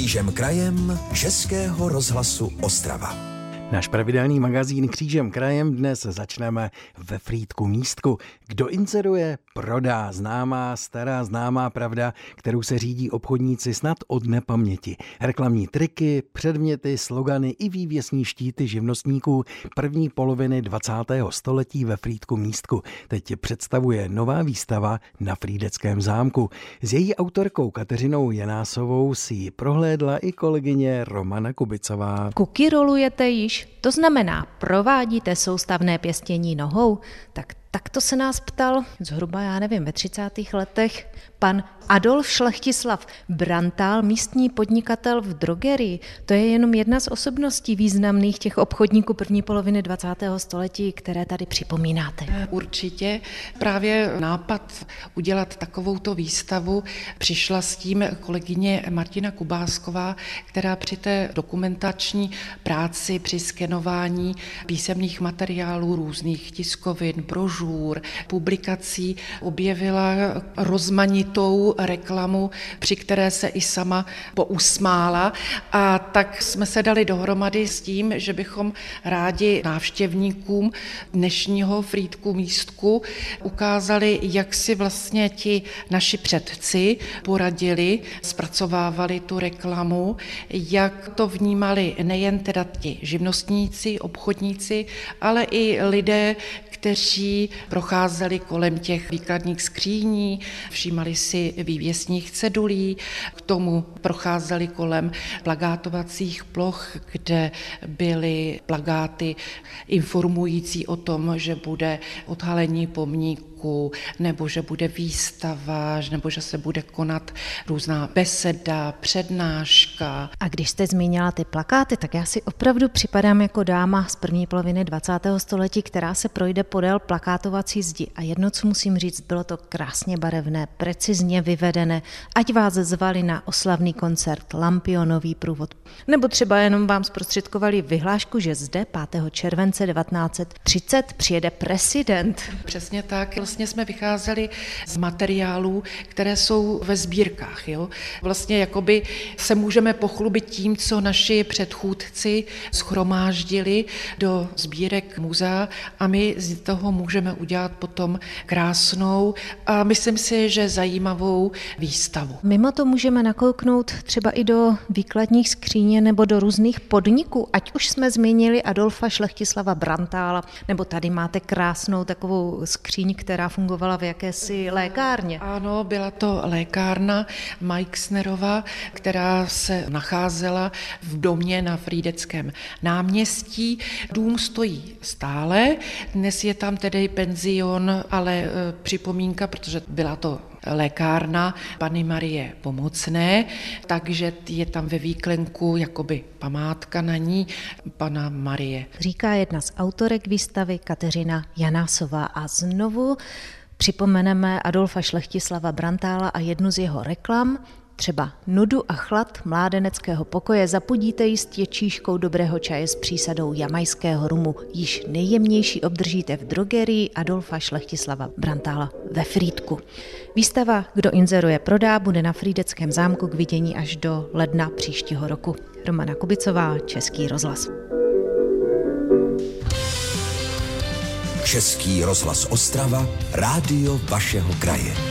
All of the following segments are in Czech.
Křížem krajem Českého rozhlasu Ostrava. Náš pravidelný magazín Křížem krajem dnes začneme ve Frýdku místku. Kdo inzeruje, prodá známá, stará známá pravda, kterou se řídí obchodníci snad od nepaměti. Reklamní triky, předměty, slogany i vývěsní štíty živnostníků první poloviny 20. století ve Frýdku místku. Teď představuje nová výstava na Frýdeckém zámku. S její autorkou Kateřinou Janásovou si ji prohlédla i kolegyně Romana Kubicová. Kuky rolujete již to znamená, provádíte soustavné pěstění nohou, tak tak to se nás ptal zhruba, já nevím, ve 30. letech pan Adolf Šlechtislav Brantal, místní podnikatel v drogerii. To je jenom jedna z osobností významných těch obchodníků první poloviny 20. století, které tady připomínáte. Určitě. Právě nápad udělat takovouto výstavu přišla s tím kolegyně Martina Kubásková, která při té dokumentační práci, při skenování písemných materiálů různých tiskovin, brožů, brožůr, publikací objevila rozmanitou reklamu, při které se i sama pousmála. A tak jsme se dali dohromady s tím, že bychom rádi návštěvníkům dnešního Frýdku místku ukázali, jak si vlastně ti naši předci poradili, zpracovávali tu reklamu, jak to vnímali nejen teda ti živnostníci, obchodníci, ale i lidé, kteří procházeli kolem těch výkladních skříní, všímali si vývěsních cedulí, k tomu procházeli kolem plagátovacích ploch, kde byly plagáty informující o tom, že bude odhalení pomníku roku, nebo že bude výstava, nebo že se bude konat různá beseda, přednáška. A když jste zmínila ty plakáty, tak já si opravdu připadám jako dáma z první poloviny 20. století, která se projde podél plakátovací zdi. A jedno, co musím říct, bylo to krásně barevné, precizně vyvedené, ať vás zvali na oslavný koncert Lampionový průvod, nebo třeba jenom vám zprostředkovali vyhlášku, že zde 5. července 1930 přijede prezident. Přesně tak vlastně jsme vycházeli z materiálů, které jsou ve sbírkách. Jo? Vlastně jakoby se můžeme pochlubit tím, co naši předchůdci schromáždili do sbírek muzea a my z toho můžeme udělat potom krásnou a myslím si, že zajímavou výstavu. Mimo to můžeme nakouknout třeba i do výkladních skříně nebo do různých podniků, ať už jsme zmínili Adolfa Šlechtislava Brantála, nebo tady máte krásnou takovou skříň, která která fungovala v jakési lékárně. Ano, byla to lékárna Meixnerova, která se nacházela v domě na Frýdeckém náměstí. Dům stojí stále, dnes je tam tedy penzion, ale e, připomínka, protože byla to lékárna Pany Marie Pomocné, takže je tam ve výklenku jakoby památka na ní pana Marie. Říká jedna z autorek výstavy Kateřina Janásová a znovu připomeneme Adolfa Šlechtislava Brantála a jednu z jeho reklam, Třeba nudu a chlad mládeneckého pokoje zapudíte jistě číškou dobrého čaje s přísadou jamajského rumu. Již nejjemnější obdržíte v drogerii Adolfa Šlechtislava Brantála ve Frýdku. Výstava Kdo inzeruje prodá bude na Frýdeckém zámku k vidění až do ledna příštího roku. Romana Kubicová, Český rozhlas. Český rozhlas Ostrava, rádio vašeho kraje.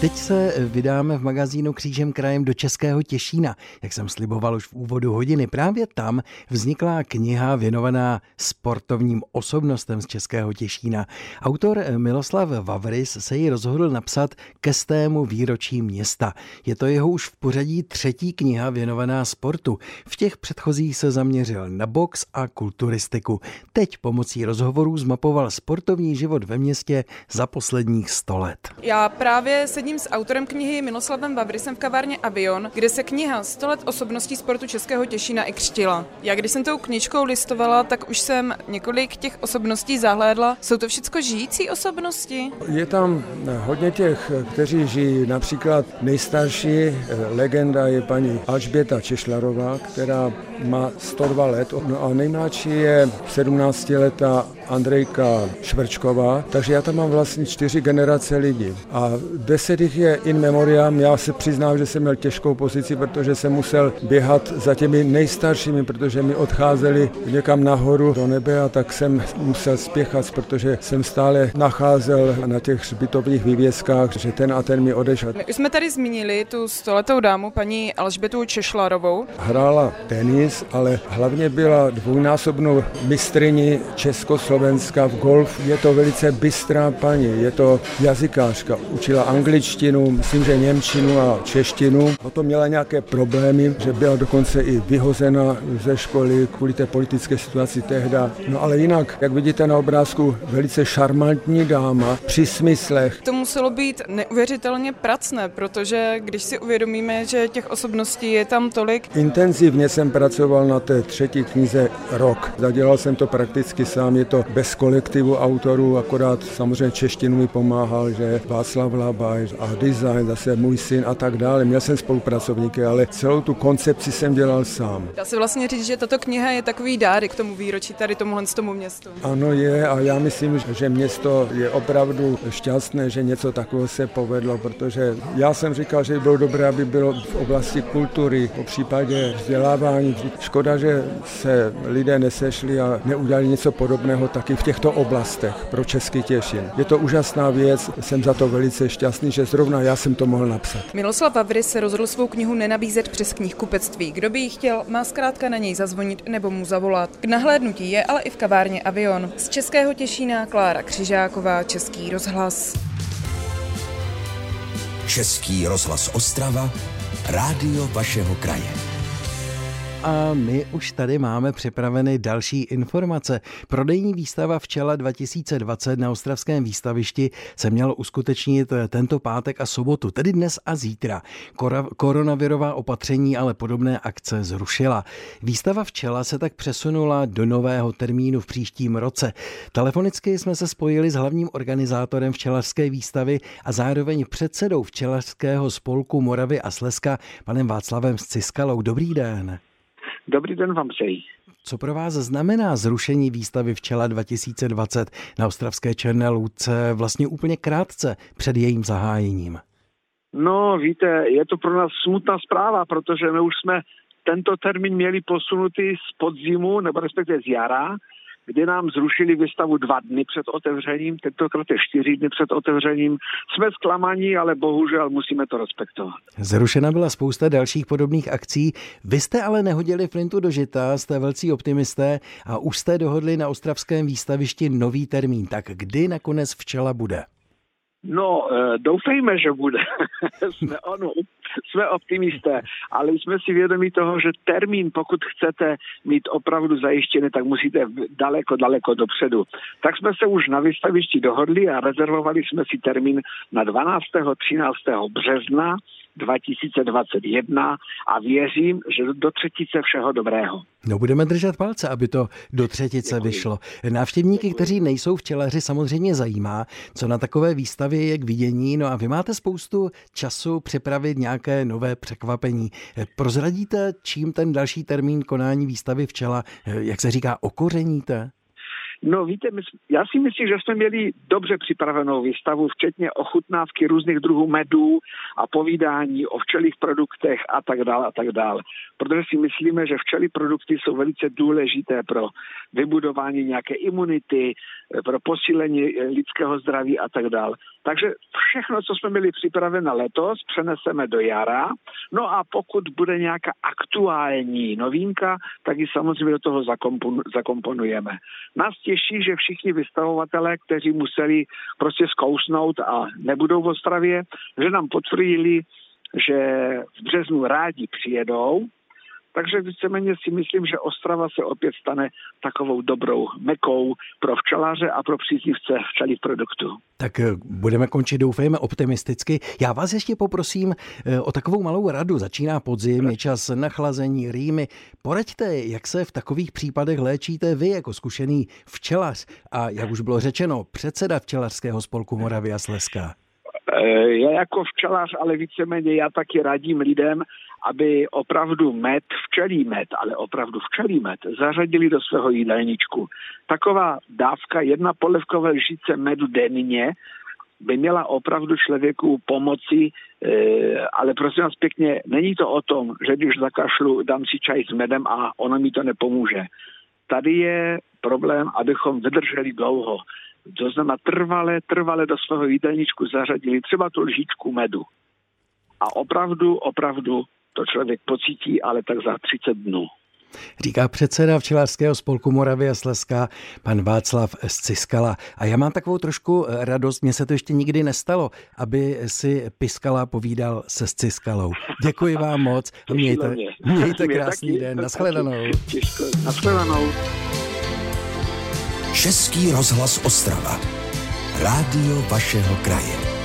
Teď se vydáme v magazínu Křížem krajem do Českého Těšína. Jak jsem sliboval už v úvodu hodiny, právě tam vznikla kniha věnovaná sportovním osobnostem z Českého Těšína. Autor Miloslav Vavris se ji rozhodl napsat ke stému výročí města. Je to jeho už v pořadí třetí kniha věnovaná sportu. V těch předchozích se zaměřil na box a kulturistiku. Teď pomocí rozhovorů zmapoval sportovní život ve městě za posledních sto let. Já právě sedím jedním s autorem knihy Miloslavem Vavrisem v kavárně Avion, kde se kniha 100 let osobností sportu Českého Těšína i křtila. Já když jsem tou knižkou listovala, tak už jsem několik těch osobností zahlédla. Jsou to všechno žijící osobnosti? Je tam hodně těch, kteří žijí. Například nejstarší eh, legenda je paní Alžběta Češlarová, která má 102 let. No a nejmladší je 17 letá Andrejka Švrčková, takže já tam mám vlastně čtyři generace lidí. A deset těch je in memoriam. Já se přiznám, že jsem měl těžkou pozici, protože jsem musel běhat za těmi nejstaršími, protože mi odcházeli někam nahoru do nebe a tak jsem musel spěchat, protože jsem stále nacházel na těch hřbitových vývězkách, že ten a ten mi odešel. My už jsme tady zmínili tu stoletou dámu, paní Alžbetu Češlarovou. Hrála tenis, ale hlavně byla dvojnásobnou mistriní Československa v golf. Je to velice bystrá paní, je to jazykářka. Učila angličtinu, myslím, že němčinu a češtinu. Potom měla nějaké problémy, že byla dokonce i vyhozena ze školy kvůli té politické situaci tehda. No ale jinak, jak vidíte na obrázku, velice šarmantní dáma při smyslech. To muselo být neuvěřitelně pracné, protože když si uvědomíme, že těch osobností je tam tolik. Intenzivně jsem pracoval na té třetí knize rok. Zadělal jsem to prakticky sám, je to bez kolektivu autorů, akorát samozřejmě češtinu mi pomáhal, že Václav Labaj a design, zase můj syn a tak dále. Měl jsem spolupracovníky, ale celou tu koncepci jsem dělal sám. Dá se vlastně říct, že tato kniha je takový dárek k tomu výročí tady tomuhle z tomu městu. Ano je a já myslím, že město je opravdu šťastné, že něco takového se povedlo, protože já jsem říkal, že by bylo dobré, aby bylo v oblasti kultury, po případě vzdělávání. Škoda, že se lidé nesešli a neudělali něco podobného taky v těchto oblastech pro Český Těšin. Je to úžasná věc, jsem za to velice šťastný, že zrovna já jsem to mohl napsat. Miloslav Vavry se rozhodl svou knihu nenabízet přes knihkupectví. Kdo by ji chtěl, má zkrátka na něj zazvonit nebo mu zavolat. K nahlédnutí je ale i v kavárně Avion. Z Českého Těšína Klára Křižáková, Český rozhlas. Český rozhlas Ostrava, rádio vašeho kraje. A my už tady máme připraveny další informace. Prodejní výstava Včela 2020 na Ostravském výstavišti se mělo uskutečnit tento pátek a sobotu, tedy dnes a zítra. Koronavirová opatření ale podobné akce zrušila. Výstava Včela se tak přesunula do nového termínu v příštím roce. Telefonicky jsme se spojili s hlavním organizátorem včelařské výstavy a zároveň předsedou včelařského spolku Moravy a Slezska, panem Václavem Sciskalou. Dobrý den. Dobrý den vám přeji. Co pro vás znamená zrušení výstavy Včela 2020 na Ostravské Černé Lůdce vlastně úplně krátce před jejím zahájením? No víte, je to pro nás smutná zpráva, protože my už jsme tento termín měli posunutý z podzimu, nebo respektive z jara, kdy nám zrušili výstavu dva dny před otevřením, tentokrát je čtyři dny před otevřením. Jsme zklamaní, ale bohužel musíme to respektovat. Zrušena byla spousta dalších podobných akcí. Vy jste ale nehodili flintu do žita, jste velcí optimisté a už jste dohodli na ostravském výstavišti nový termín. Tak kdy nakonec včela bude? No, eh, doufejme, že bude. jsme, ono, jsme optimisté, ale jsme si vědomi toho, že termín, pokud chcete mít opravdu zajištěný, tak musíte daleko, daleko dopředu. Tak jsme se už na vystavišti dohodli a rezervovali jsme si termín na 12. 13. března 2021 a věřím, že do třetice všeho dobrého. No budeme držet palce, aby to do třetice Děkuji. vyšlo. Návštěvníky, kteří nejsou včelaři, samozřejmě zajímá, co na takové výstavě je k vidění. No a vy máte spoustu času připravit nějaké nové překvapení. Prozradíte, čím ten další termín konání výstavy včela, jak se říká, okořeníte? No víte, my, já si myslím, že jsme měli dobře připravenou výstavu, včetně ochutnávky různých druhů medů a povídání o včelých produktech a tak dále a tak dále. Protože si myslíme, že včelí produkty jsou velice důležité pro vybudování nějaké imunity, pro posílení lidského zdraví a tak dále. Takže všechno, co jsme měli připraveno letos, přeneseme do jara. No a pokud bude nějaká aktuální novinka, tak ji samozřejmě do toho zakomponujeme. Nás těší, že všichni vystavovatelé, kteří museli prostě zkousnout a nebudou v Ostravě, že nám potvrdili, že v březnu rádi přijedou takže víceméně si myslím, že Ostrava se opět stane takovou dobrou mekou pro včelaře a pro příznivce včelých produktů. Tak eh, budeme končit, doufejme, optimisticky. Já vás ještě poprosím eh, o takovou malou radu. Začíná podzim, je čas nachlazení, rýmy. Poraďte, jak se v takových případech léčíte vy jako zkušený včelař a, jak už bylo řečeno, předseda včelařského spolku Moravia Slezská. Eh, já jako včelař, ale víceméně já taky radím lidem, aby opravdu med, včelí med, ale opravdu včelí med, zařadili do svého jídelníčku. Taková dávka, jedna polevkové lžice medu denně, by měla opravdu člověku pomoci, eh, ale prosím vás pěkně, není to o tom, že když zakašlu, dám si čaj s medem a ono mi to nepomůže. Tady je problém, abychom vydrželi dlouho. To znamená trvale, trvale do svého jídelníčku zařadili třeba tu lžičku medu. A opravdu, opravdu to člověk pocítí, ale tak za 30 dnů. Říká předseda včelařského spolku Moravy a Slezská, pan Václav Sciskala. A já mám takovou trošku eh, radost, mně se to ještě nikdy nestalo, aby si Piskala povídal se Sciskalou. Děkuji vám moc a mějte, mějte krásný den. Naschledanou. Naschledanou. Český rozhlas Ostrava. Rádio vašeho kraje.